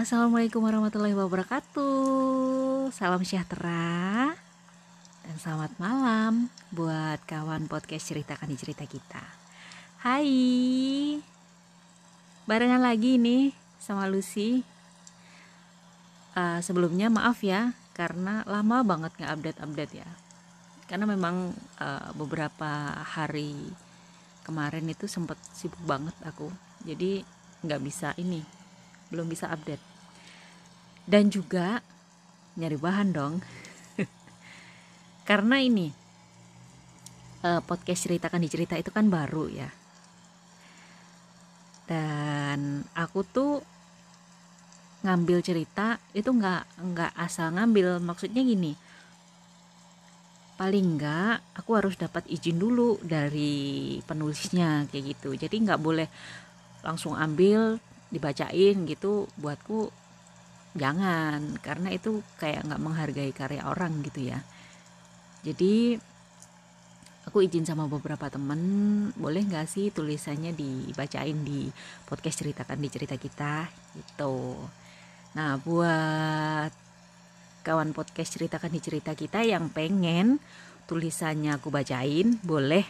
Assalamualaikum warahmatullahi wabarakatuh. Salam sejahtera dan selamat malam buat kawan podcast ceritakan di cerita kita. Hai, barengan lagi nih sama Lucy. Uh, sebelumnya maaf ya karena lama banget nggak update update ya. Karena memang uh, beberapa hari kemarin itu sempat sibuk banget aku, jadi nggak bisa ini belum bisa update dan juga nyari bahan dong. Karena ini uh, podcast ceritakan dicerita itu kan baru ya. Dan aku tuh ngambil cerita itu nggak nggak asal ngambil. Maksudnya gini paling nggak aku harus dapat izin dulu dari penulisnya kayak gitu. Jadi nggak boleh langsung ambil dibacain gitu buatku jangan karena itu kayak nggak menghargai karya orang gitu ya. Jadi aku izin sama beberapa temen boleh nggak sih tulisannya dibacain di podcast ceritakan di cerita kita? Gitu. Nah buat kawan podcast ceritakan di cerita kita yang pengen tulisannya aku bacain boleh.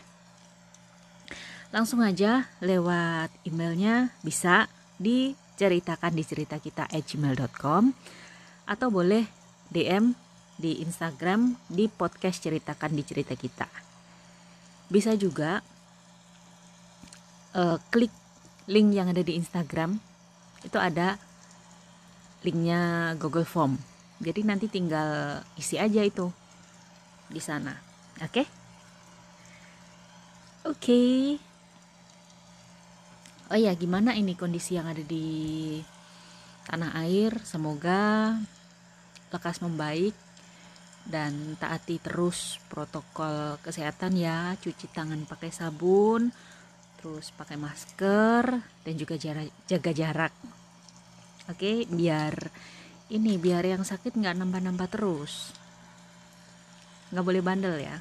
Langsung aja lewat emailnya bisa diceritakan di cerita kita gmail.com atau boleh DM di Instagram di podcast ceritakan di cerita kita. Bisa juga uh, klik link yang ada di Instagram itu ada linknya Google Form. Jadi nanti tinggal isi aja itu di sana. Oke? Okay? Oke. Okay oh ya gimana ini kondisi yang ada di tanah air? Semoga lekas membaik dan taati terus protokol kesehatan ya. Cuci tangan pakai sabun terus pakai masker dan juga jarak, jaga jarak. Oke biar ini biar yang sakit nggak nambah-nambah terus. Nggak boleh bandel ya.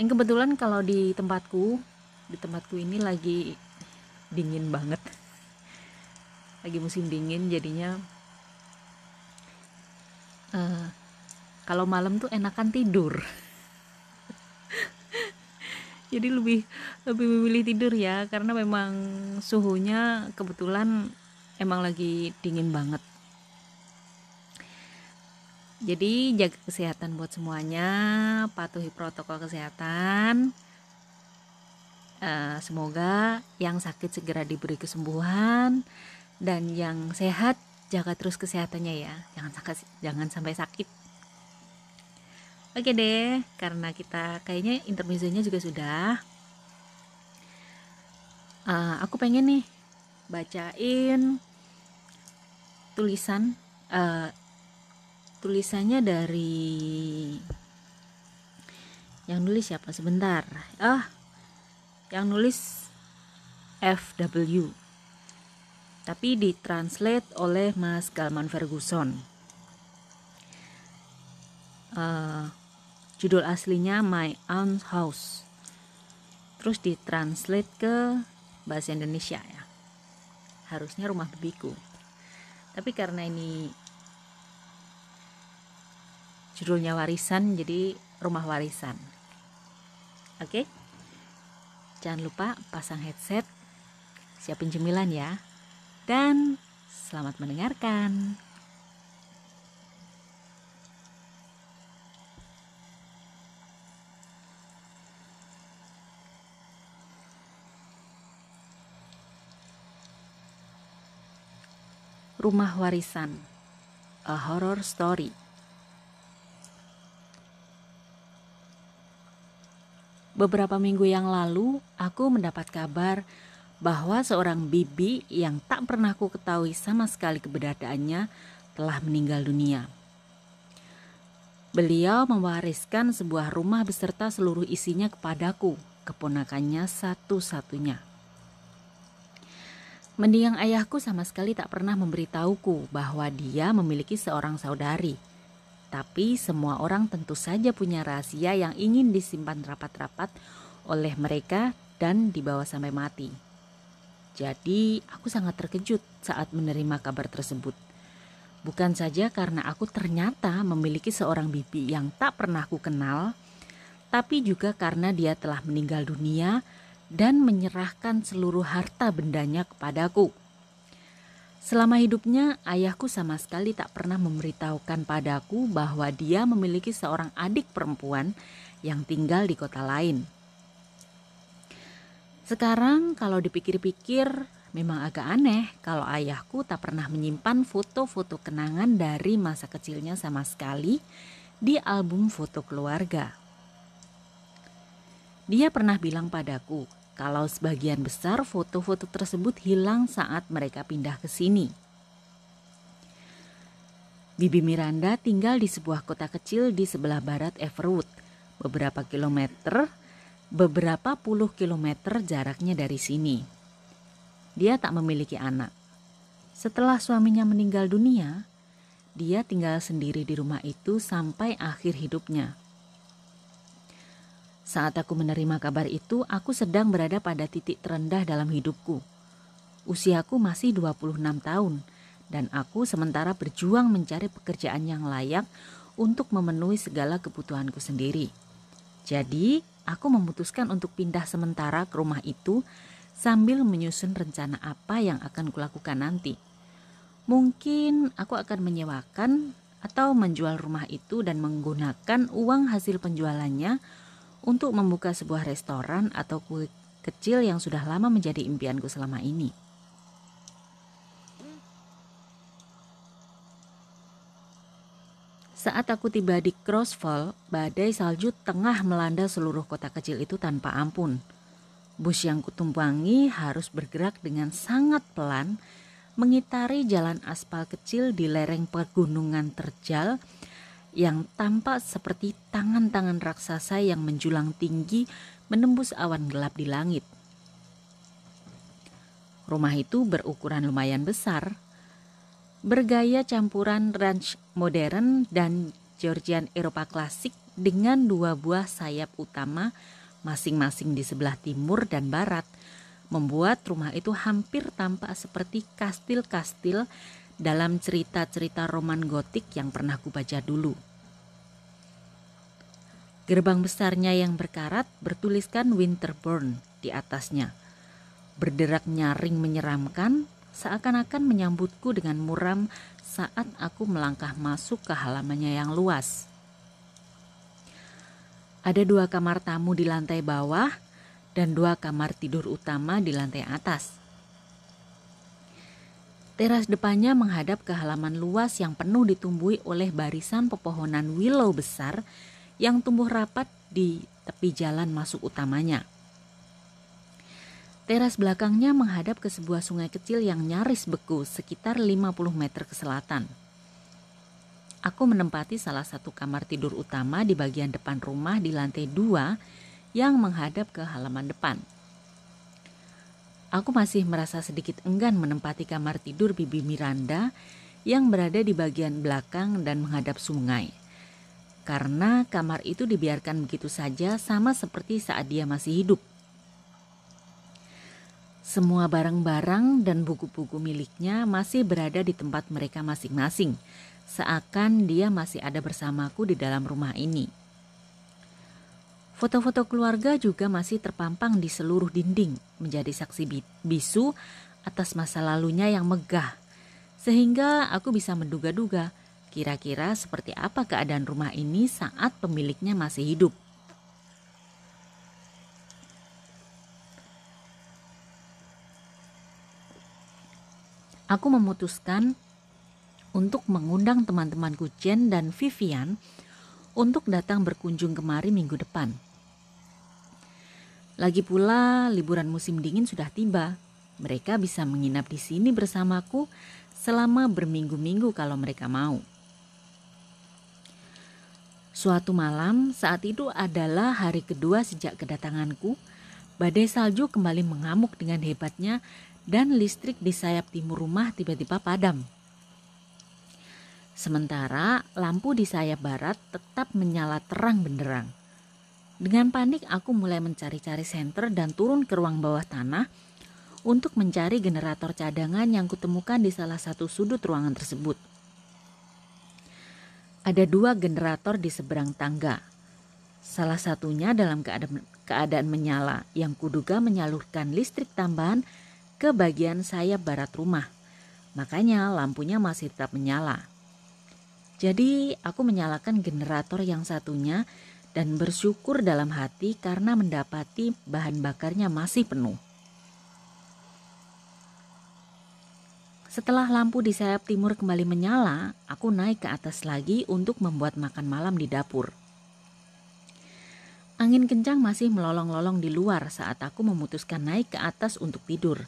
Yang kebetulan kalau di tempatku di tempatku ini lagi dingin banget. Lagi musim dingin jadinya uh, kalau malam tuh enakan tidur. Jadi lebih lebih memilih tidur ya karena memang suhunya kebetulan emang lagi dingin banget. Jadi jaga kesehatan buat semuanya patuhi protokol kesehatan Uh, semoga yang sakit segera diberi kesembuhan dan yang sehat jaga terus kesehatannya ya. Jangan sakit, jangan sampai sakit. Oke deh, karena kita kayaknya intermezzonya juga sudah. Uh, aku pengen nih bacain tulisan uh, tulisannya dari yang nulis siapa sebentar. Ah, yang nulis FW tapi ditranslate oleh Mas Galman Ferguson. Uh, judul aslinya My Own House. Terus ditranslate ke bahasa Indonesia ya. Harusnya rumah bibiku tapi karena ini judulnya warisan jadi rumah warisan. Oke? okay? Jangan lupa pasang headset, siapin cemilan ya. Dan selamat mendengarkan. Rumah Warisan A Horror Story Beberapa minggu yang lalu, aku mendapat kabar bahwa seorang bibi yang tak pernah aku ketahui sama sekali keberadaannya telah meninggal dunia. Beliau mewariskan sebuah rumah beserta seluruh isinya kepadaku, keponakannya satu-satunya. Mendiang ayahku sama sekali tak pernah memberitahuku bahwa dia memiliki seorang saudari tapi semua orang tentu saja punya rahasia yang ingin disimpan rapat-rapat oleh mereka dan dibawa sampai mati. Jadi, aku sangat terkejut saat menerima kabar tersebut. Bukan saja karena aku ternyata memiliki seorang bibi yang tak pernah aku kenal, tapi juga karena dia telah meninggal dunia dan menyerahkan seluruh harta bendanya kepadaku. Selama hidupnya, ayahku sama sekali tak pernah memberitahukan padaku bahwa dia memiliki seorang adik perempuan yang tinggal di kota lain. Sekarang kalau dipikir-pikir memang agak aneh kalau ayahku tak pernah menyimpan foto-foto kenangan dari masa kecilnya sama sekali di album foto keluarga. Dia pernah bilang padaku kalau sebagian besar foto-foto tersebut hilang saat mereka pindah ke sini. Bibi Miranda tinggal di sebuah kota kecil di sebelah barat Everwood, beberapa kilometer, beberapa puluh kilometer jaraknya dari sini. Dia tak memiliki anak. Setelah suaminya meninggal dunia, dia tinggal sendiri di rumah itu sampai akhir hidupnya. Saat aku menerima kabar itu, aku sedang berada pada titik terendah dalam hidupku. Usiaku masih 26 tahun dan aku sementara berjuang mencari pekerjaan yang layak untuk memenuhi segala kebutuhanku sendiri. Jadi, aku memutuskan untuk pindah sementara ke rumah itu sambil menyusun rencana apa yang akan kulakukan nanti. Mungkin aku akan menyewakan atau menjual rumah itu dan menggunakan uang hasil penjualannya untuk membuka sebuah restoran atau kue kecil yang sudah lama menjadi impianku selama ini. Saat aku tiba di Crossfall, badai salju tengah melanda seluruh kota kecil itu tanpa ampun. Bus yang kutumpangi harus bergerak dengan sangat pelan, mengitari jalan aspal kecil di lereng pegunungan terjal yang tampak seperti tangan-tangan raksasa yang menjulang tinggi menembus awan gelap di langit. Rumah itu berukuran lumayan besar, bergaya campuran ranch modern dan Georgian Eropa klasik dengan dua buah sayap utama masing-masing di sebelah timur dan barat, membuat rumah itu hampir tampak seperti kastil-kastil dalam cerita-cerita roman gotik yang pernah kubaca dulu. Gerbang besarnya yang berkarat bertuliskan Winterbourne di atasnya. Berderak nyaring menyeramkan, seakan-akan menyambutku dengan muram saat aku melangkah masuk ke halamannya yang luas. Ada dua kamar tamu di lantai bawah dan dua kamar tidur utama di lantai atas. Teras depannya menghadap ke halaman luas yang penuh ditumbuhi oleh barisan pepohonan willow besar yang tumbuh rapat di tepi jalan masuk utamanya. Teras belakangnya menghadap ke sebuah sungai kecil yang nyaris beku sekitar 50 meter ke selatan. Aku menempati salah satu kamar tidur utama di bagian depan rumah di lantai dua yang menghadap ke halaman depan. Aku masih merasa sedikit enggan menempati kamar tidur Bibi Miranda yang berada di bagian belakang dan menghadap sungai. Karena kamar itu dibiarkan begitu saja sama seperti saat dia masih hidup. Semua barang-barang dan buku-buku miliknya masih berada di tempat mereka masing-masing, seakan dia masih ada bersamaku di dalam rumah ini. Foto-foto keluarga juga masih terpampang di seluruh dinding, menjadi saksi bisu atas masa lalunya yang megah. Sehingga aku bisa menduga-duga kira-kira seperti apa keadaan rumah ini saat pemiliknya masih hidup. Aku memutuskan untuk mengundang teman-temanku Jen dan Vivian untuk datang berkunjung kemari minggu depan. Lagi pula liburan musim dingin sudah tiba. Mereka bisa menginap di sini bersamaku selama berminggu-minggu kalau mereka mau. Suatu malam, saat itu adalah hari kedua sejak kedatanganku, badai salju kembali mengamuk dengan hebatnya dan listrik di sayap timur rumah tiba-tiba padam. Sementara lampu di sayap barat tetap menyala terang benderang. Dengan panik aku mulai mencari-cari senter dan turun ke ruang bawah tanah untuk mencari generator cadangan yang kutemukan di salah satu sudut ruangan tersebut. Ada dua generator di seberang tangga. Salah satunya dalam keadaan, menyala yang kuduga menyalurkan listrik tambahan ke bagian sayap barat rumah. Makanya lampunya masih tetap menyala. Jadi aku menyalakan generator yang satunya dan bersyukur dalam hati karena mendapati bahan bakarnya masih penuh. Setelah lampu di sayap timur kembali menyala, aku naik ke atas lagi untuk membuat makan malam di dapur. Angin kencang masih melolong-lolong di luar saat aku memutuskan naik ke atas untuk tidur.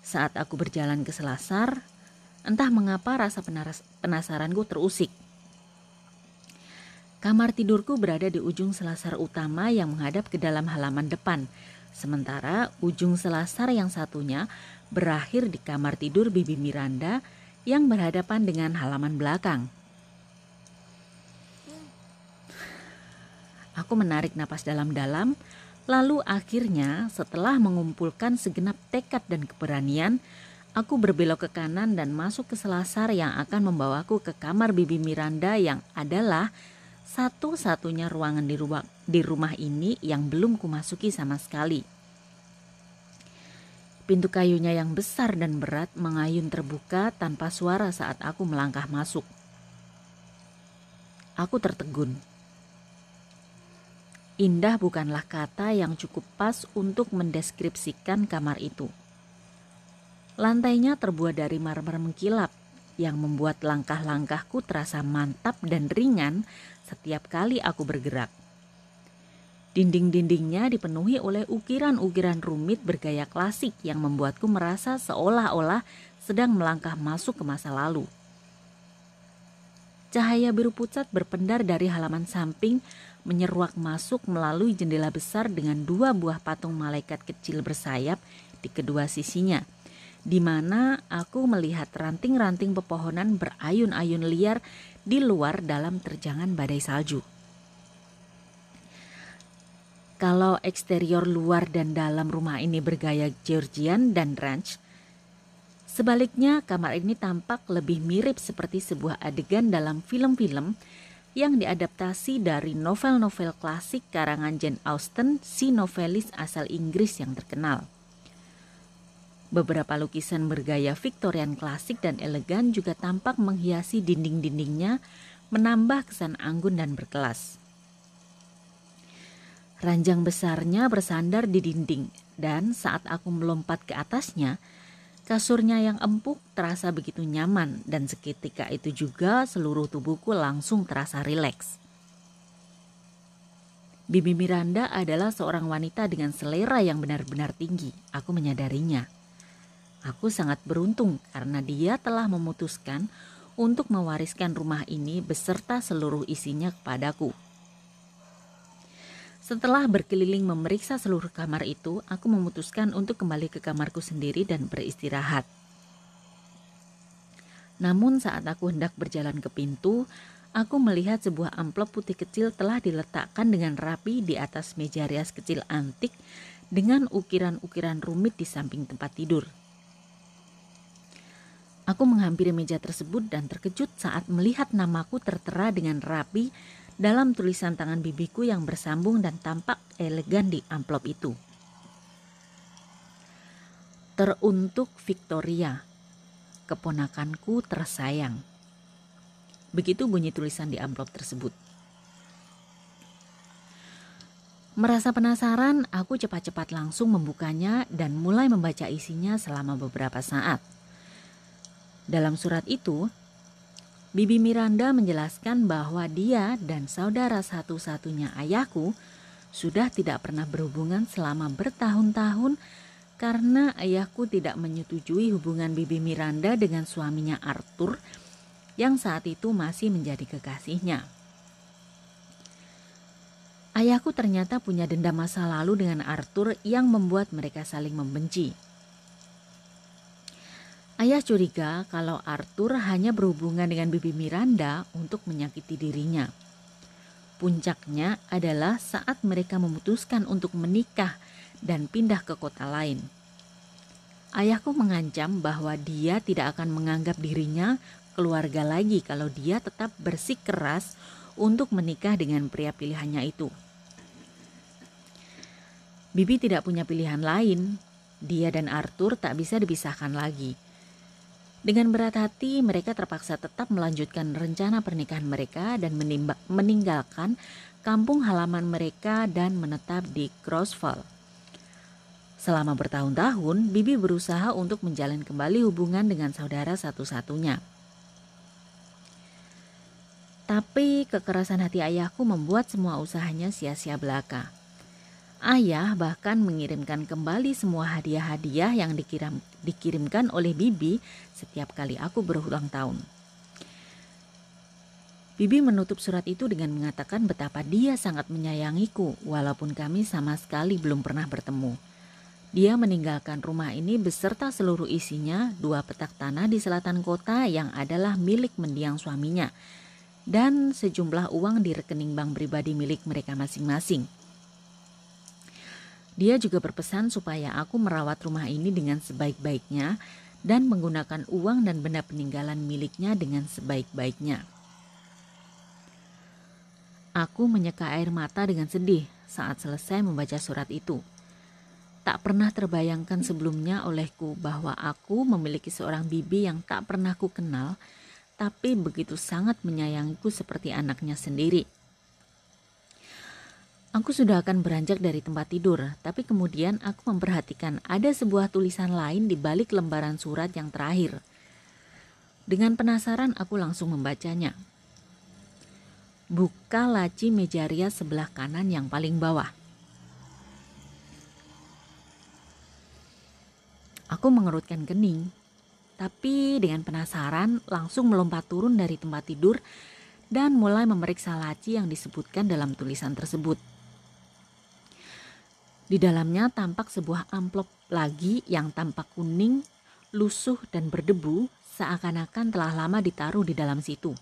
Saat aku berjalan ke selasar, entah mengapa rasa penasaranku terusik. Kamar tidurku berada di ujung selasar utama yang menghadap ke dalam halaman depan, sementara ujung selasar yang satunya berakhir di kamar tidur Bibi Miranda yang berhadapan dengan halaman belakang. Aku menarik napas dalam-dalam, lalu akhirnya setelah mengumpulkan segenap tekad dan keberanian, aku berbelok ke kanan dan masuk ke selasar yang akan membawaku ke kamar Bibi Miranda yang adalah satu-satunya ruangan di rumah, di rumah ini yang belum kumasuki sama sekali. Pintu kayunya yang besar dan berat mengayun terbuka tanpa suara saat aku melangkah masuk. Aku tertegun. Indah bukanlah kata yang cukup pas untuk mendeskripsikan kamar itu. Lantainya terbuat dari marmer mengkilap yang membuat langkah-langkahku terasa mantap dan ringan setiap kali aku bergerak. Dinding-dindingnya dipenuhi oleh ukiran-ukiran rumit bergaya klasik yang membuatku merasa seolah-olah sedang melangkah masuk ke masa lalu. Cahaya biru pucat berpendar dari halaman samping menyeruak masuk melalui jendela besar dengan dua buah patung malaikat kecil bersayap di kedua sisinya, di mana aku melihat ranting-ranting pepohonan berayun-ayun liar di luar dalam terjangan badai salju. Kalau eksterior luar dan dalam rumah ini bergaya Georgian dan ranch, sebaliknya kamar ini tampak lebih mirip seperti sebuah adegan dalam film-film yang diadaptasi dari novel-novel klasik karangan Jane Austen, si novelis asal Inggris yang terkenal. Beberapa lukisan bergaya Victorian klasik dan elegan juga tampak menghiasi dinding-dindingnya, menambah kesan anggun dan berkelas. Ranjang besarnya bersandar di dinding, dan saat aku melompat ke atasnya, kasurnya yang empuk terasa begitu nyaman, dan seketika itu juga seluruh tubuhku langsung terasa rileks. Bibi Miranda adalah seorang wanita dengan selera yang benar-benar tinggi. Aku menyadarinya. Aku sangat beruntung karena dia telah memutuskan untuk mewariskan rumah ini beserta seluruh isinya kepadaku. Setelah berkeliling memeriksa seluruh kamar itu, aku memutuskan untuk kembali ke kamarku sendiri dan beristirahat. Namun saat aku hendak berjalan ke pintu, aku melihat sebuah amplop putih kecil telah diletakkan dengan rapi di atas meja rias kecil antik dengan ukiran-ukiran rumit di samping tempat tidur. Aku menghampiri meja tersebut dan terkejut saat melihat namaku tertera dengan rapi dalam tulisan tangan bibiku yang bersambung dan tampak elegan di amplop itu. Teruntuk Victoria, keponakanku tersayang. Begitu bunyi tulisan di amplop tersebut. Merasa penasaran, aku cepat-cepat langsung membukanya dan mulai membaca isinya selama beberapa saat. Dalam surat itu, Bibi Miranda menjelaskan bahwa dia dan saudara satu-satunya ayahku sudah tidak pernah berhubungan selama bertahun-tahun karena ayahku tidak menyetujui hubungan Bibi Miranda dengan suaminya Arthur yang saat itu masih menjadi kekasihnya. Ayahku ternyata punya dendam masa lalu dengan Arthur yang membuat mereka saling membenci. Ayah curiga kalau Arthur hanya berhubungan dengan Bibi Miranda untuk menyakiti dirinya. Puncaknya adalah saat mereka memutuskan untuk menikah dan pindah ke kota lain. Ayahku mengancam bahwa dia tidak akan menganggap dirinya keluarga lagi kalau dia tetap bersikeras untuk menikah dengan pria pilihannya itu. Bibi tidak punya pilihan lain. Dia dan Arthur tak bisa dipisahkan lagi. Dengan berat hati, mereka terpaksa tetap melanjutkan rencana pernikahan mereka dan meninggalkan kampung halaman mereka dan menetap di Crossfall. Selama bertahun-tahun, Bibi berusaha untuk menjalin kembali hubungan dengan saudara satu-satunya. Tapi kekerasan hati ayahku membuat semua usahanya sia-sia belaka. Ayah bahkan mengirimkan kembali semua hadiah-hadiah yang dikirim, dikirimkan oleh Bibi setiap kali aku berulang tahun. Bibi menutup surat itu dengan mengatakan betapa dia sangat menyayangiku walaupun kami sama sekali belum pernah bertemu. Dia meninggalkan rumah ini beserta seluruh isinya, dua petak tanah di selatan kota yang adalah milik mendiang suaminya, dan sejumlah uang di rekening bank pribadi milik mereka masing-masing. Dia juga berpesan supaya aku merawat rumah ini dengan sebaik-baiknya dan menggunakan uang dan benda peninggalan miliknya dengan sebaik-baiknya. Aku menyeka air mata dengan sedih saat selesai membaca surat itu. Tak pernah terbayangkan sebelumnya olehku bahwa aku memiliki seorang bibi yang tak pernah ku kenal, tapi begitu sangat menyayangiku seperti anaknya sendiri. Aku sudah akan beranjak dari tempat tidur, tapi kemudian aku memperhatikan ada sebuah tulisan lain di balik lembaran surat yang terakhir. Dengan penasaran, aku langsung membacanya. Buka laci meja rias sebelah kanan yang paling bawah. Aku mengerutkan kening, tapi dengan penasaran langsung melompat turun dari tempat tidur dan mulai memeriksa laci yang disebutkan dalam tulisan tersebut. Di dalamnya tampak sebuah amplop lagi yang tampak kuning, lusuh dan berdebu seakan-akan telah lama ditaruh di dalam situ.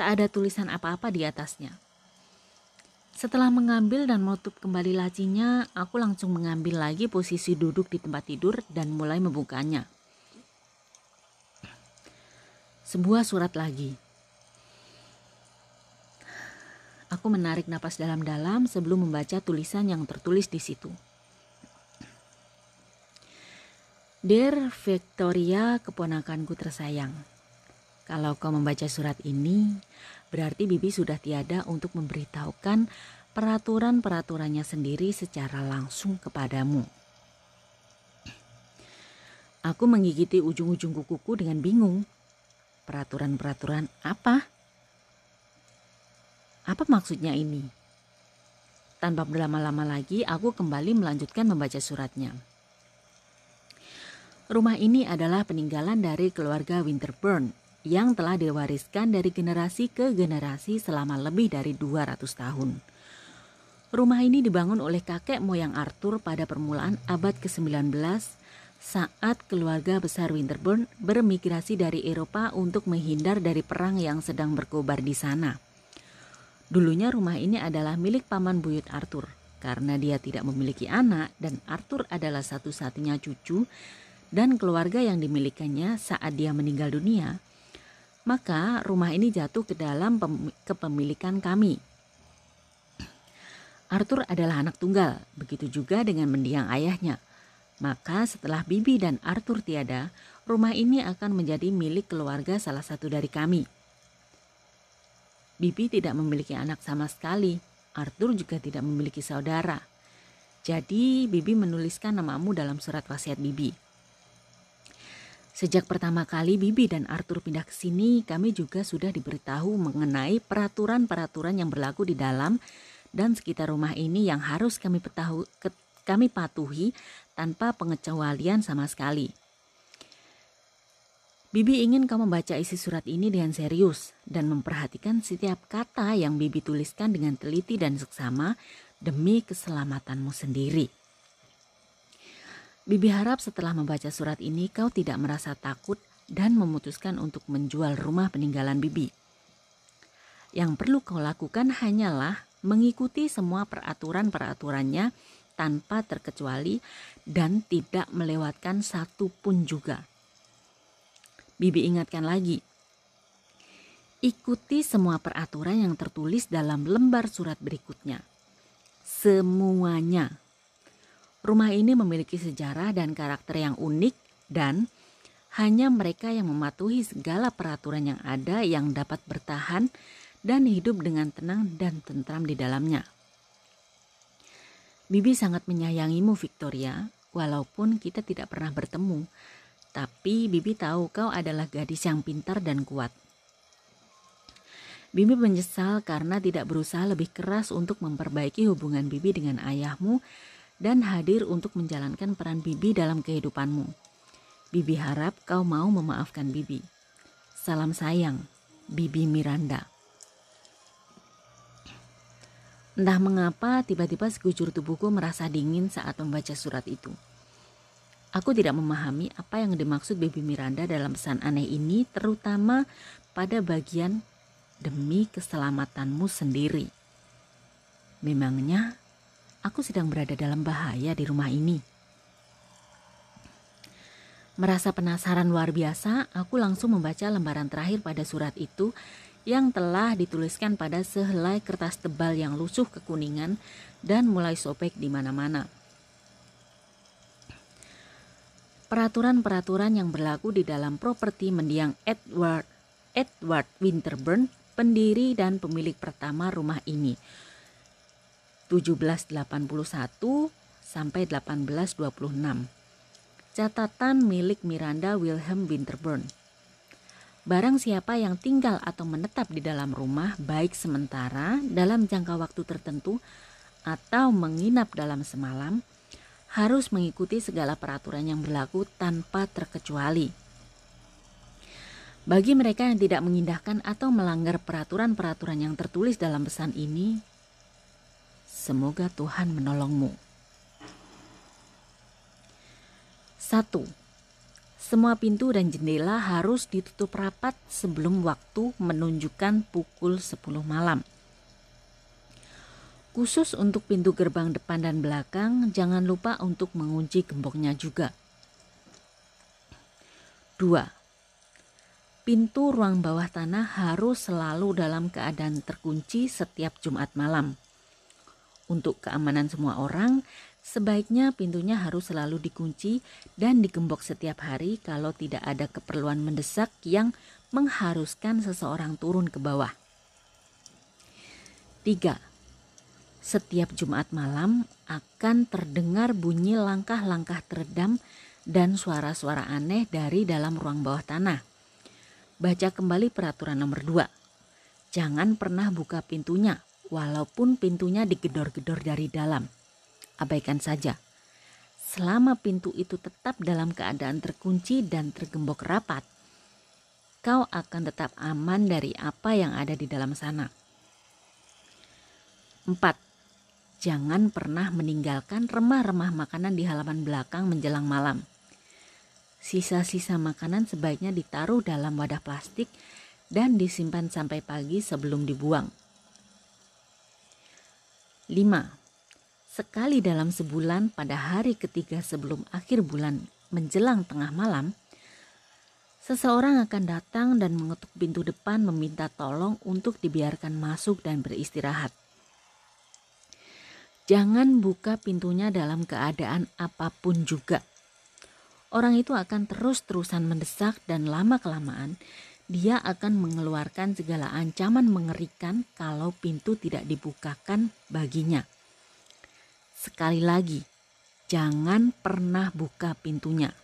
Tak ada tulisan apa-apa di atasnya. Setelah mengambil dan menutup kembali lacinya, aku langsung mengambil lagi posisi duduk di tempat tidur dan mulai membukanya. Sebuah surat lagi. Aku menarik napas dalam-dalam sebelum membaca tulisan yang tertulis di situ. Dear Victoria, keponakanku tersayang. Kalau kau membaca surat ini, berarti Bibi sudah tiada untuk memberitahukan peraturan-peraturannya sendiri secara langsung kepadamu. Aku menggigiti ujung-ujung kukuku dengan bingung. Peraturan-peraturan apa? Apa maksudnya ini? Tanpa berlama-lama lagi, aku kembali melanjutkan membaca suratnya. Rumah ini adalah peninggalan dari keluarga Winterburn yang telah diwariskan dari generasi ke generasi selama lebih dari 200 tahun. Rumah ini dibangun oleh kakek moyang Arthur pada permulaan abad ke-19 saat keluarga besar Winterburn bermigrasi dari Eropa untuk menghindar dari perang yang sedang berkobar di sana. Dulunya rumah ini adalah milik paman buyut Arthur karena dia tidak memiliki anak dan Arthur adalah satu-satunya cucu dan keluarga yang dimilikannya saat dia meninggal dunia maka rumah ini jatuh ke dalam kepemilikan kami. Arthur adalah anak tunggal, begitu juga dengan mendiang ayahnya. Maka setelah Bibi dan Arthur tiada, rumah ini akan menjadi milik keluarga salah satu dari kami. Bibi tidak memiliki anak sama sekali. Arthur juga tidak memiliki saudara. Jadi Bibi menuliskan namamu dalam surat wasiat Bibi. Sejak pertama kali Bibi dan Arthur pindah ke sini, kami juga sudah diberitahu mengenai peraturan-peraturan yang berlaku di dalam dan sekitar rumah ini yang harus kami petahu, kami patuhi tanpa pengecualian sama sekali. Bibi ingin kau membaca isi surat ini dengan serius dan memperhatikan setiap kata yang Bibi tuliskan dengan teliti dan seksama demi keselamatanmu sendiri. Bibi harap setelah membaca surat ini kau tidak merasa takut dan memutuskan untuk menjual rumah peninggalan Bibi. Yang perlu kau lakukan hanyalah mengikuti semua peraturan-peraturannya tanpa terkecuali dan tidak melewatkan satu pun juga. Bibi ingatkan lagi, ikuti semua peraturan yang tertulis dalam lembar surat berikutnya. Semuanya. Rumah ini memiliki sejarah dan karakter yang unik dan hanya mereka yang mematuhi segala peraturan yang ada yang dapat bertahan dan hidup dengan tenang dan tentram di dalamnya. Bibi sangat menyayangimu Victoria, walaupun kita tidak pernah bertemu. Tapi Bibi tahu kau adalah gadis yang pintar dan kuat. Bibi menyesal karena tidak berusaha lebih keras untuk memperbaiki hubungan Bibi dengan ayahmu dan hadir untuk menjalankan peran Bibi dalam kehidupanmu. Bibi harap kau mau memaafkan Bibi. Salam sayang, Bibi Miranda. Entah mengapa tiba-tiba sekujur tubuhku merasa dingin saat membaca surat itu. Aku tidak memahami apa yang dimaksud Baby Miranda dalam pesan aneh ini terutama pada bagian demi keselamatanmu sendiri. Memangnya aku sedang berada dalam bahaya di rumah ini. Merasa penasaran luar biasa, aku langsung membaca lembaran terakhir pada surat itu yang telah dituliskan pada sehelai kertas tebal yang lusuh kekuningan dan mulai sobek di mana-mana. Peraturan-peraturan yang berlaku di dalam properti mendiang Edward Edward Winterburn, pendiri dan pemilik pertama rumah ini. 1781 sampai 1826. Catatan milik Miranda Wilhelm Winterburn. Barang siapa yang tinggal atau menetap di dalam rumah, baik sementara dalam jangka waktu tertentu atau menginap dalam semalam, harus mengikuti segala peraturan yang berlaku tanpa terkecuali. Bagi mereka yang tidak mengindahkan atau melanggar peraturan-peraturan yang tertulis dalam pesan ini, semoga Tuhan menolongmu. 1 semua pintu dan jendela harus ditutup rapat sebelum waktu menunjukkan pukul 10 malam. Khusus untuk pintu gerbang depan dan belakang, jangan lupa untuk mengunci gemboknya juga. 2. Pintu ruang bawah tanah harus selalu dalam keadaan terkunci setiap Jumat malam. Untuk keamanan semua orang, Sebaiknya pintunya harus selalu dikunci dan digembok setiap hari kalau tidak ada keperluan mendesak yang mengharuskan seseorang turun ke bawah. 3. Setiap Jumat malam akan terdengar bunyi langkah-langkah teredam dan suara-suara aneh dari dalam ruang bawah tanah. Baca kembali peraturan nomor 2. Jangan pernah buka pintunya walaupun pintunya digedor-gedor dari dalam abaikan saja. Selama pintu itu tetap dalam keadaan terkunci dan tergembok rapat, kau akan tetap aman dari apa yang ada di dalam sana. 4. Jangan pernah meninggalkan remah-remah makanan di halaman belakang menjelang malam. Sisa-sisa makanan sebaiknya ditaruh dalam wadah plastik dan disimpan sampai pagi sebelum dibuang. 5 sekali dalam sebulan pada hari ketiga sebelum akhir bulan menjelang tengah malam, seseorang akan datang dan mengetuk pintu depan meminta tolong untuk dibiarkan masuk dan beristirahat. Jangan buka pintunya dalam keadaan apa pun juga. Orang itu akan terus-terusan mendesak dan lama-kelamaan dia akan mengeluarkan segala ancaman mengerikan kalau pintu tidak dibukakan baginya. Sekali lagi, jangan pernah buka pintunya.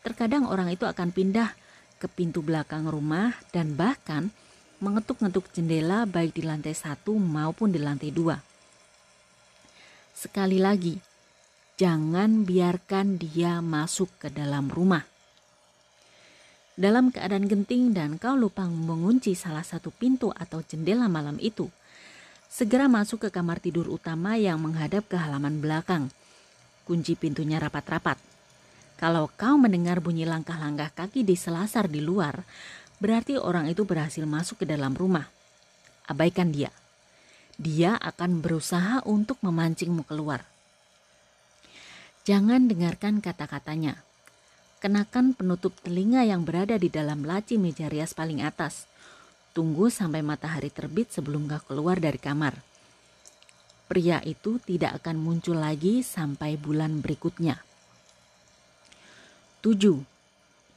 Terkadang orang itu akan pindah ke pintu belakang rumah dan bahkan mengetuk-ngetuk jendela baik di lantai satu maupun di lantai dua. Sekali lagi, jangan biarkan dia masuk ke dalam rumah. Dalam keadaan genting dan kau lupa mengunci salah satu pintu atau jendela malam itu, Segera masuk ke kamar tidur utama yang menghadap ke halaman belakang. Kunci pintunya rapat-rapat. Kalau kau mendengar bunyi langkah-langkah kaki di selasar di luar, berarti orang itu berhasil masuk ke dalam rumah. Abaikan dia. Dia akan berusaha untuk memancingmu keluar. Jangan dengarkan kata-katanya. Kenakan penutup telinga yang berada di dalam laci meja rias paling atas. Tunggu sampai matahari terbit sebelum kau keluar dari kamar. Pria itu tidak akan muncul lagi sampai bulan berikutnya. 7.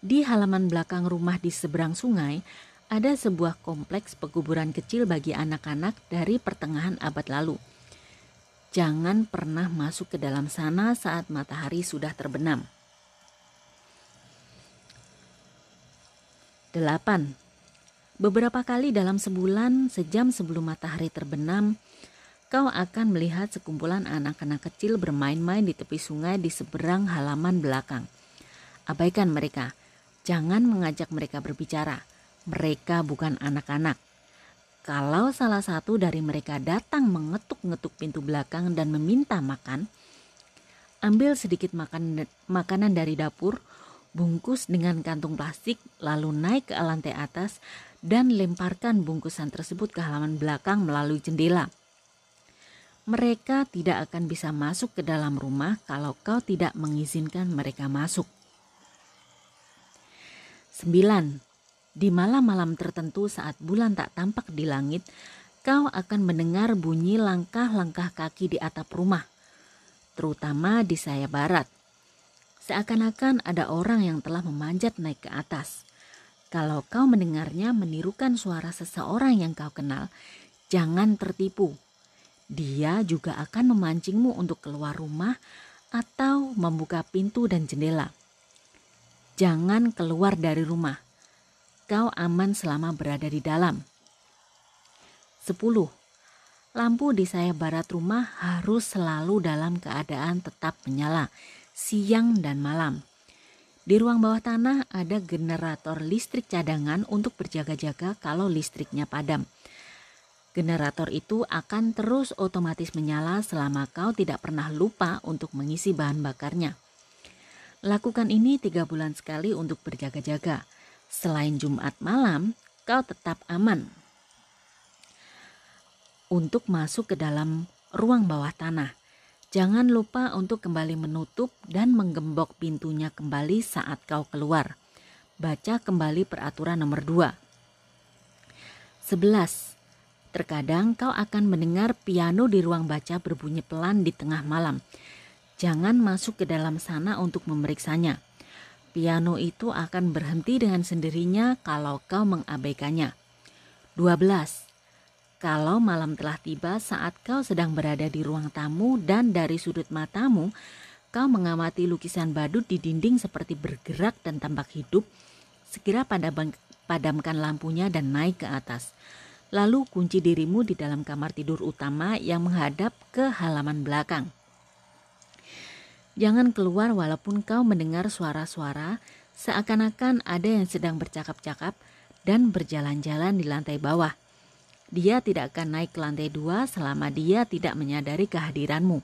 Di halaman belakang rumah di seberang sungai, ada sebuah kompleks pekuburan kecil bagi anak-anak dari pertengahan abad lalu. Jangan pernah masuk ke dalam sana saat matahari sudah terbenam. 8. Beberapa kali dalam sebulan, sejam sebelum matahari terbenam, kau akan melihat sekumpulan anak-anak kecil bermain-main di tepi sungai di seberang halaman belakang. Abaikan mereka, jangan mengajak mereka berbicara. Mereka bukan anak-anak. Kalau salah satu dari mereka datang mengetuk-ngetuk pintu belakang dan meminta makan, ambil sedikit makan, makanan dari dapur, bungkus dengan kantung plastik, lalu naik ke lantai atas dan lemparkan bungkusan tersebut ke halaman belakang melalui jendela. Mereka tidak akan bisa masuk ke dalam rumah kalau kau tidak mengizinkan mereka masuk. 9. Di malam-malam tertentu saat bulan tak tampak di langit, kau akan mendengar bunyi langkah-langkah kaki di atap rumah, terutama di saya barat Seakan-akan ada orang yang telah memanjat naik ke atas. Kalau kau mendengarnya menirukan suara seseorang yang kau kenal, jangan tertipu. Dia juga akan memancingmu untuk keluar rumah atau membuka pintu dan jendela. Jangan keluar dari rumah. Kau aman selama berada di dalam. 10. Lampu di sayap barat rumah harus selalu dalam keadaan tetap menyala siang dan malam. Di ruang bawah tanah ada generator listrik cadangan untuk berjaga-jaga kalau listriknya padam. Generator itu akan terus otomatis menyala selama kau tidak pernah lupa untuk mengisi bahan bakarnya. Lakukan ini tiga bulan sekali untuk berjaga-jaga. Selain Jumat malam, kau tetap aman untuk masuk ke dalam ruang bawah tanah. Jangan lupa untuk kembali menutup dan menggembok pintunya kembali saat kau keluar. Baca kembali peraturan nomor 2. 11. Terkadang kau akan mendengar piano di ruang baca berbunyi pelan di tengah malam. Jangan masuk ke dalam sana untuk memeriksanya. Piano itu akan berhenti dengan sendirinya kalau kau mengabaikannya. 12. Kalau malam telah tiba saat kau sedang berada di ruang tamu dan dari sudut matamu, kau mengamati lukisan badut di dinding seperti bergerak dan tampak hidup, segera padamkan lampunya dan naik ke atas. Lalu kunci dirimu di dalam kamar tidur utama yang menghadap ke halaman belakang. Jangan keluar walaupun kau mendengar suara-suara seakan-akan ada yang sedang bercakap-cakap dan berjalan-jalan di lantai bawah. Dia tidak akan naik ke lantai dua selama dia tidak menyadari kehadiranmu.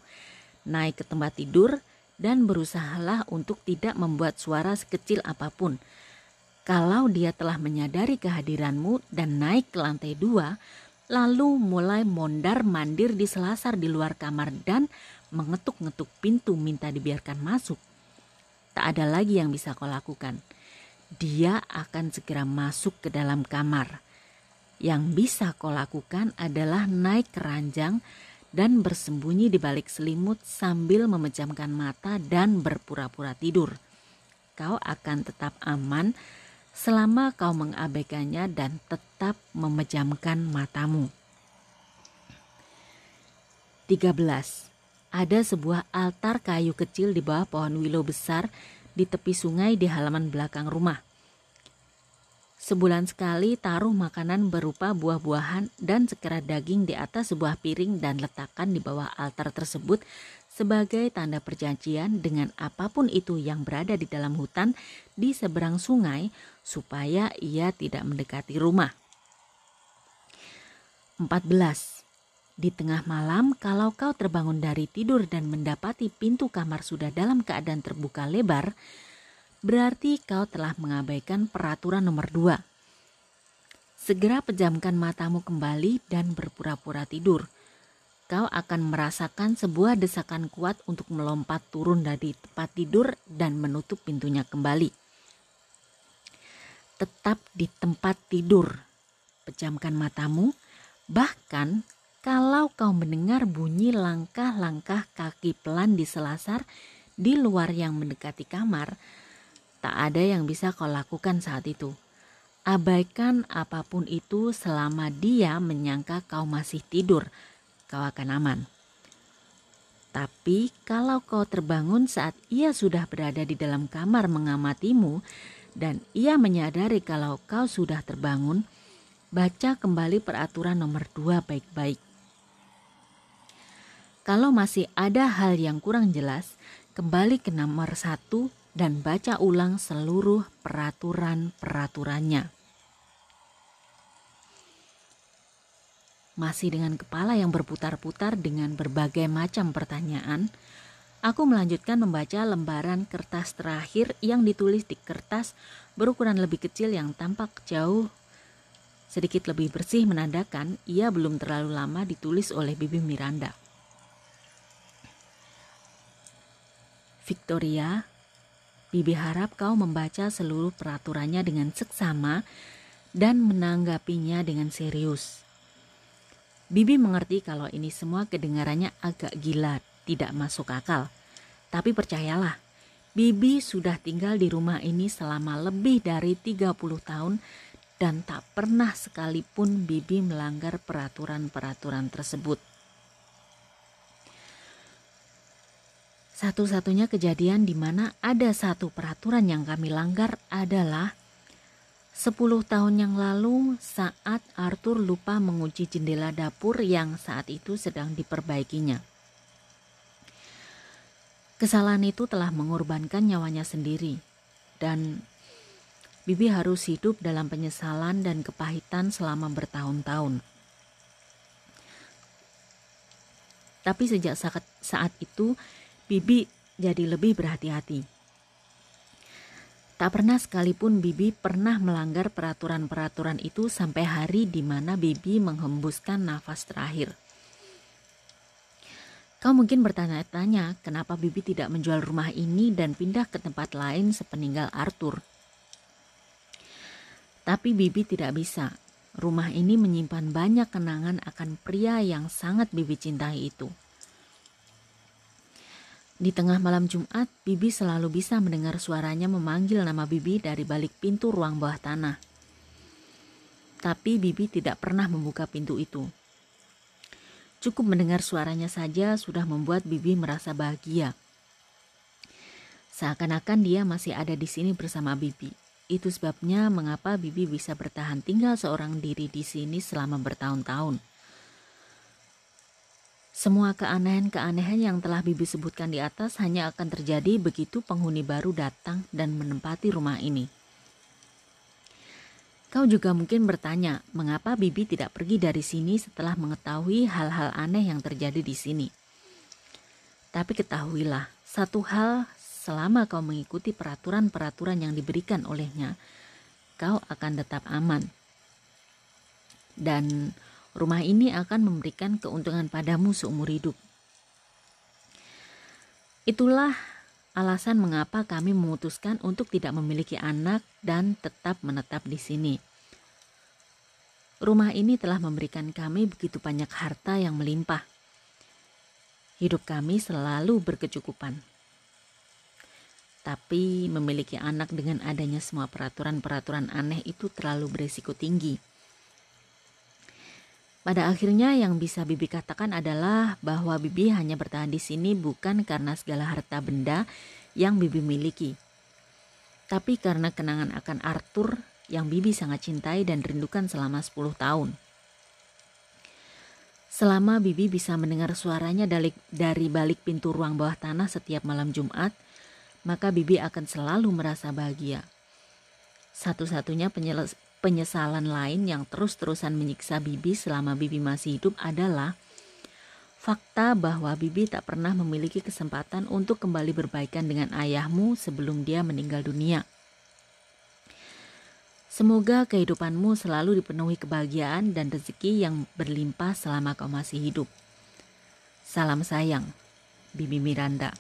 Naik ke tempat tidur dan berusahalah untuk tidak membuat suara sekecil apa pun. Kalau dia telah menyadari kehadiranmu dan naik ke lantai dua, lalu mulai mondar-mandir di selasar di luar kamar dan mengetuk-ngetuk pintu minta dibiarkan masuk. Tak ada lagi yang bisa kau lakukan. Dia akan segera masuk ke dalam kamar yang bisa kau lakukan adalah naik ke ranjang dan bersembunyi di balik selimut sambil memejamkan mata dan berpura-pura tidur. Kau akan tetap aman selama kau mengabaikannya dan tetap memejamkan matamu. 13. Ada sebuah altar kayu kecil di bawah pohon willow besar di tepi sungai di halaman belakang rumah. Sebulan sekali taruh makanan berupa buah-buahan dan sekerat daging di atas sebuah piring dan letakkan di bawah altar tersebut sebagai tanda perjanjian dengan apa pun itu yang berada di dalam hutan di seberang sungai supaya ia tidak mendekati rumah. 14. Di tengah malam, kalau kau terbangun dari tidur dan mendapati pintu kamar sudah dalam keadaan terbuka lebar, berarti kau telah mengabaikan peraturan nomor dua. Segera pejamkan matamu kembali dan berpura-pura tidur. kau akan merasakan sebuah desakan kuat untuk melompat turun dari tempat tidur dan menutup pintunya kembali. Tetap di tempat tidur, pejamkan matamu, bahkan kalau kau mendengar bunyi langkah-langkah kaki pelan di selasar di luar yang mendekati kamar, tak ada yang bisa kau lakukan saat itu. Abaikan apa pun itu selama dia menyangka kau masih tidur kau akan aman. Tapi kalau kau terbangun saat ia sudah berada di dalam kamar mengamatimu dan ia menyadari kalau kau sudah terbangun, baca kembali peraturan nomor dua baik-baik. Kalau masih ada hal yang kurang jelas, kembali ke nomor satu dan baca ulang seluruh peraturan-peraturannya. Masih dengan kepala yang berputar-putar dengan berbagai macam pertanyaan, aku melanjutkan membaca lembaran kertas terakhir yang ditulis di kertas berukuran lebih kecil yang tampak jauh sedikit lebih bersih menandakan ia belum terlalu lama ditulis oleh Bibi Miranda. Victoria, Bibi harap kau membaca seluruh peraturannya dengan seksama dan menanggapinya dengan serius. Bibi mengerti kalau ini semua kedengarannya agak gila, tidak masuk akal. Tapi percayalah, Bibi sudah tinggal di rumah ini selama lebih dari 30 tahun dan tak pernah sekalipun Bibi melanggar peraturan-peraturan tersebut. Satu-satunya kejadian di mana ada satu peraturan yang kami langgar adalah Sepuluh tahun yang lalu saat Arthur lupa mengunci jendela dapur yang saat itu sedang diperbaikinya. Kesalahan itu telah mengorbankan nyawanya sendiri dan Bibi harus hidup dalam penyesalan dan kepahitan selama bertahun-tahun. Tapi sejak saat, saat itu, Bibi jadi lebih berhati-hati. Tak pernah sekalipun Bibi pernah melanggar peraturan-peraturan itu sampai hari di mana Bibi menghembuskan nafas terakhir. Kau mungkin bertanya-tanya kenapa Bibi tidak menjual rumah ini dan pindah ke tempat lain sepeninggal Arthur. Tapi Bibi tidak bisa. Rumah ini menyimpan banyak kenangan akan pria yang sangat Bibi cintai itu. Di tengah malam Jumat, Bibi selalu bisa mendengar suaranya memanggil nama Bibi dari balik pintu ruang bawah tanah. Tapi Bibi tidak pernah membuka pintu itu. Cukup mendengar suaranya saja sudah membuat Bibi merasa bahagia. Seakan-akan dia masih ada di sini bersama Bibi. Itu sebabnya mengapa Bibi bisa bertahan tinggal seorang diri di sini selama bertahun-tahun. Semua keanehan-keanehan yang telah Bibi sebutkan di atas hanya akan terjadi begitu penghuni baru datang dan menempati rumah ini. Kau juga mungkin bertanya, mengapa Bibi tidak pergi dari sini setelah mengetahui hal-hal aneh yang terjadi di sini. Tapi ketahuilah, satu hal selama kau mengikuti peraturan-peraturan yang diberikan olehnya, kau akan tetap aman. Dan rumah ini akan memberikan keuntungan padamu seumur hidup. Itulah alasan mengapa kami memutuskan untuk tidak memiliki anak dan tetap menetap di sini. Rumah ini telah memberikan kami begitu banyak harta yang melimpah. Hidup kami selalu berkecukupan. Tapi memiliki anak dengan adanya semua peraturan-peraturan aneh itu terlalu berisiko tinggi pada akhirnya yang bisa Bibi katakan adalah bahwa Bibi hanya bertahan di sini bukan karena segala harta benda yang Bibi miliki. Tapi karena kenangan akan Arthur yang Bibi sangat cintai dan rindukan selama 10 tahun. Selama Bibi bisa mendengar suaranya dari, dari balik pintu ruang bawah tanah setiap malam Jumat, maka Bibi akan selalu merasa bahagia. Satu-satunya penyesalan lain yang terus-terusan menyiksa Bibi selama Bibi masih hidup adalah fakta bahwa Bibi tak pernah memiliki kesempatan untuk kembali berbaikan dengan ayahmu sebelum dia meninggal dunia. Semoga kehidupanmu selalu dipenuhi kebahagiaan dan rezeki yang berlimpah selama kau masih hidup. Salam sayang, Bibi Miranda.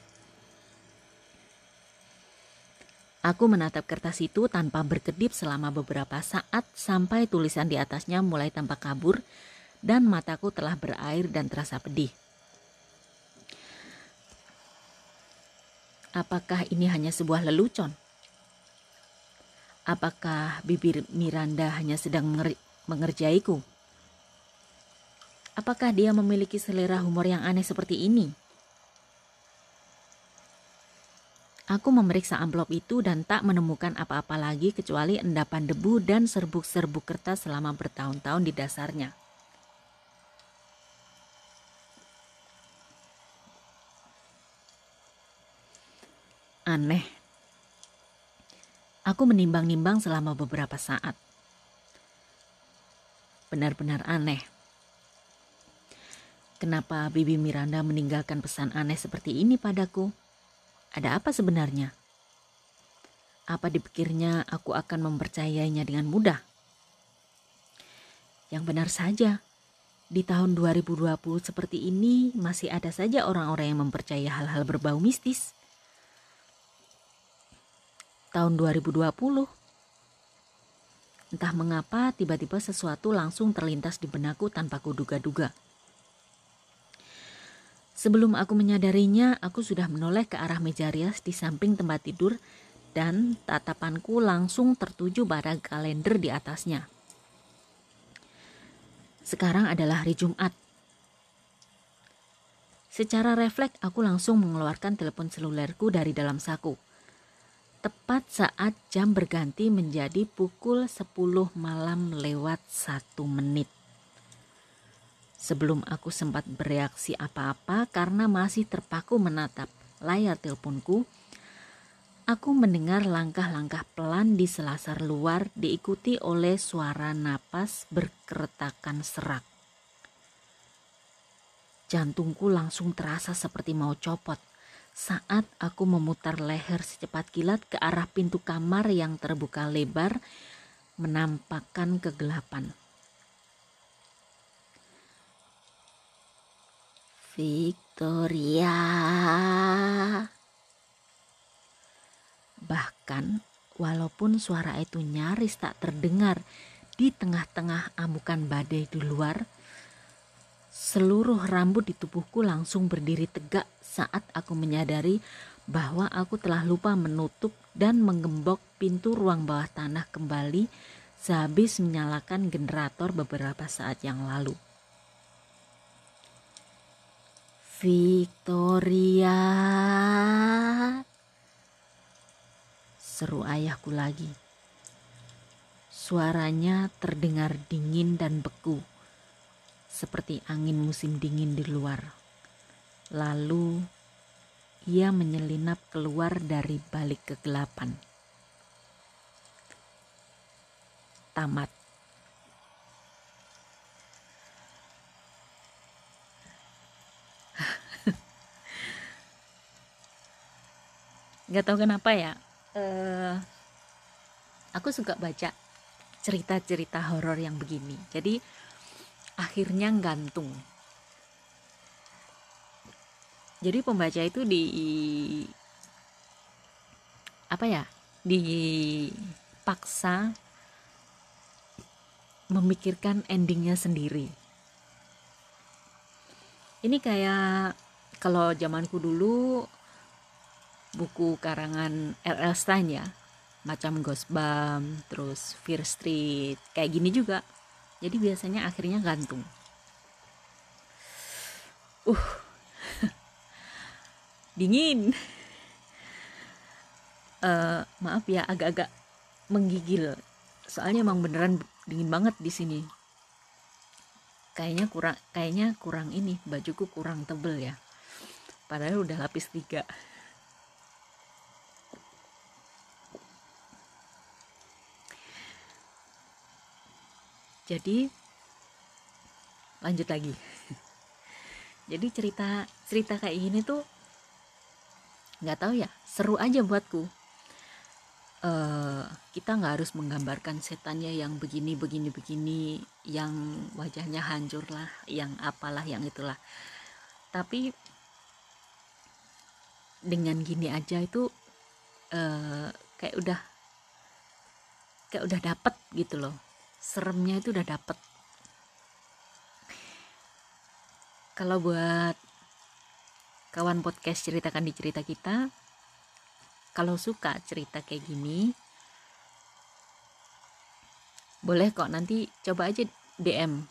Aku menatap kertas itu tanpa berkedip selama beberapa saat sampai tulisan di atasnya mulai tampak kabur dan mataku telah berair dan terasa pedih. Apakah ini hanya sebuah lelucon? Apakah bibir Miranda hanya sedang mengerjaiku? Apakah dia memiliki selera humor yang aneh seperti ini? Aku memeriksa amplop itu dan tak menemukan apa-apa lagi kecuali endapan debu dan serbuk-serbuk kertas selama bertahun-tahun di dasarnya. Aneh. Aku menimbang-nimbang selama beberapa saat. Benar-benar aneh. Kenapa Bibi Miranda meninggalkan pesan aneh seperti ini padaku? Ada apa sebenarnya? Apa dipikirnya aku akan mempercayainya dengan mudah? Yang benar saja, di tahun 2020 seperti ini masih ada saja orang-orang yang mempercayai hal-hal berbau mistis. Tahun 2020, entah mengapa tiba-tiba sesuatu langsung terlintas di benakku tanpa kuduga-duga. Sebelum aku menyadarinya, aku sudah menoleh ke arah meja rias di samping tempat tidur dan tatapanku langsung tertuju pada kalender di atasnya. Sekarang adalah hari Jumat. Secara refleks aku langsung mengeluarkan telepon selulerku dari dalam saku. Tepat saat jam berganti menjadi pukul 10 malam lewat satu menit sebelum aku sempat bereaksi apa-apa karena masih terpaku menatap layar teleponku, aku mendengar langkah-langkah pelan di selasar luar diikuti oleh suara napas berkeretakan serak. Jantungku langsung terasa seperti mau copot saat aku memutar leher secepat kilat ke arah pintu kamar yang terbuka lebar menampakkan kegelapan. Victoria. Bahkan walaupun suara itu nyaris tak terdengar di tengah-tengah amukan badai di luar, seluruh rambut di tubuhku langsung berdiri tegak saat aku menyadari bahwa aku telah lupa menutup dan menggembok pintu ruang bawah tanah kembali sehabis menyalakan generator beberapa saat yang lalu. Victoria. Seru ayahku lagi. Suaranya terdengar dingin dan beku, seperti angin musim dingin di luar. Lalu ia menyelinap keluar dari balik kegelapan. Tamat. Nggak tahu kenapa ya uh, aku suka baca cerita-cerita horor yang begini. Jadi akhirnya gantung jadi pembaca itu di apa ya dipaksa memikirkan endingnya sendiri. Ini kayak kalau zamanku dulu buku karangan R.L. Stein ya. Macam Ghostbump terus Fear Street kayak gini juga. Jadi biasanya akhirnya gantung. Uh. Dingin. Uh, maaf ya agak-agak menggigil. Soalnya emang beneran dingin banget di sini. Kayaknya kurang kayaknya kurang ini bajuku kurang tebel ya. Padahal udah lapis tiga jadi lanjut lagi. Jadi cerita cerita kayak gini tuh nggak tahu ya seru aja buatku. Uh, kita nggak harus menggambarkan setannya yang begini begini begini yang wajahnya hancur lah yang apalah yang itulah. Tapi dengan gini aja itu uh, kayak udah kayak udah dapet gitu loh seremnya itu udah dapet. Kalau buat kawan podcast ceritakan di cerita kita kalau suka cerita kayak gini boleh kok. Nanti coba aja DM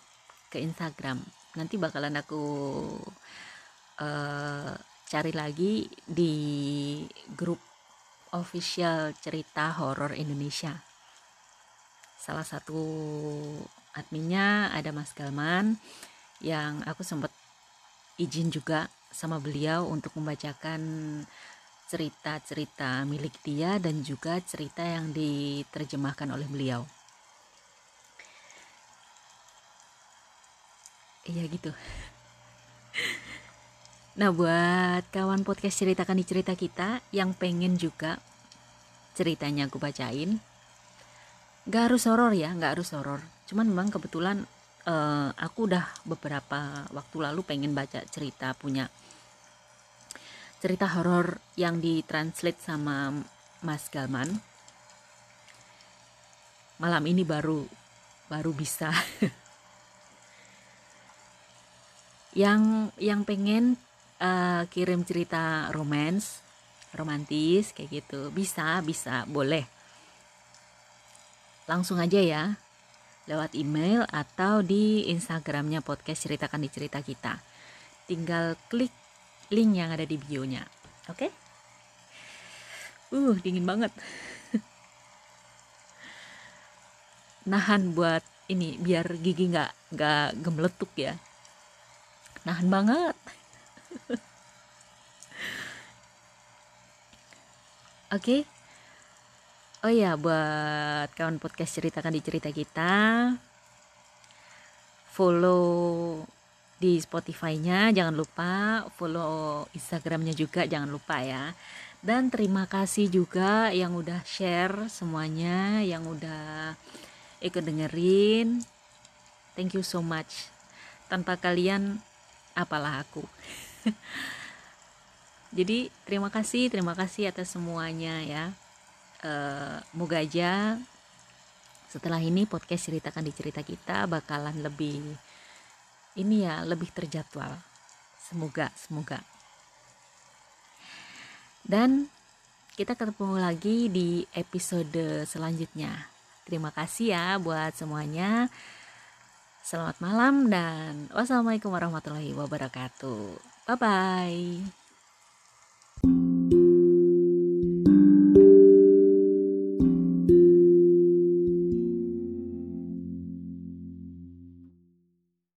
ke Instagram. Nanti bakalan aku uh, cari lagi di grup official cerita horor Indonesia salah satu adminnya ada Mas Galman yang aku sempat izin juga sama beliau untuk membacakan cerita-cerita milik dia dan juga cerita yang diterjemahkan oleh beliau. Iya gitu. Nah buat kawan podcast ceritakan di cerita kita yang pengen juga ceritanya aku bacain, gak harus horor ya, gak harus horor. Cuman memang kebetulan uh, aku udah beberapa waktu lalu pengen baca cerita punya cerita horor yang ditranslate sama Mas Galman. Malam ini baru baru bisa. yang yang pengen uh, kirim cerita romance romantis kayak gitu bisa bisa boleh langsung aja ya. Lewat email atau di instagramnya podcast ceritakan di cerita kita. Tinggal klik link yang ada di bionya. Oke? Okay? uh dingin banget. Nahan buat ini biar gigi nggak nggak gemeletuk ya. Nahan banget. Oke? okay. Oh ya buat kawan podcast ceritakan di cerita kita follow di Spotify-nya jangan lupa. Follow Instagramnya juga jangan lupa ya. Dan terima kasih juga yang udah share semuanya yang udah ikut dengerin. Thank you so much. Tanpa kalian apalah aku. Jadi terima kasih terima kasih atas semuanya ya uh, moga aja setelah ini podcast ceritakan di cerita kita bakalan lebih ini ya lebih terjadwal semoga semoga dan kita ketemu lagi di episode selanjutnya terima kasih ya buat semuanya Selamat malam dan wassalamualaikum warahmatullahi wabarakatuh. Bye bye.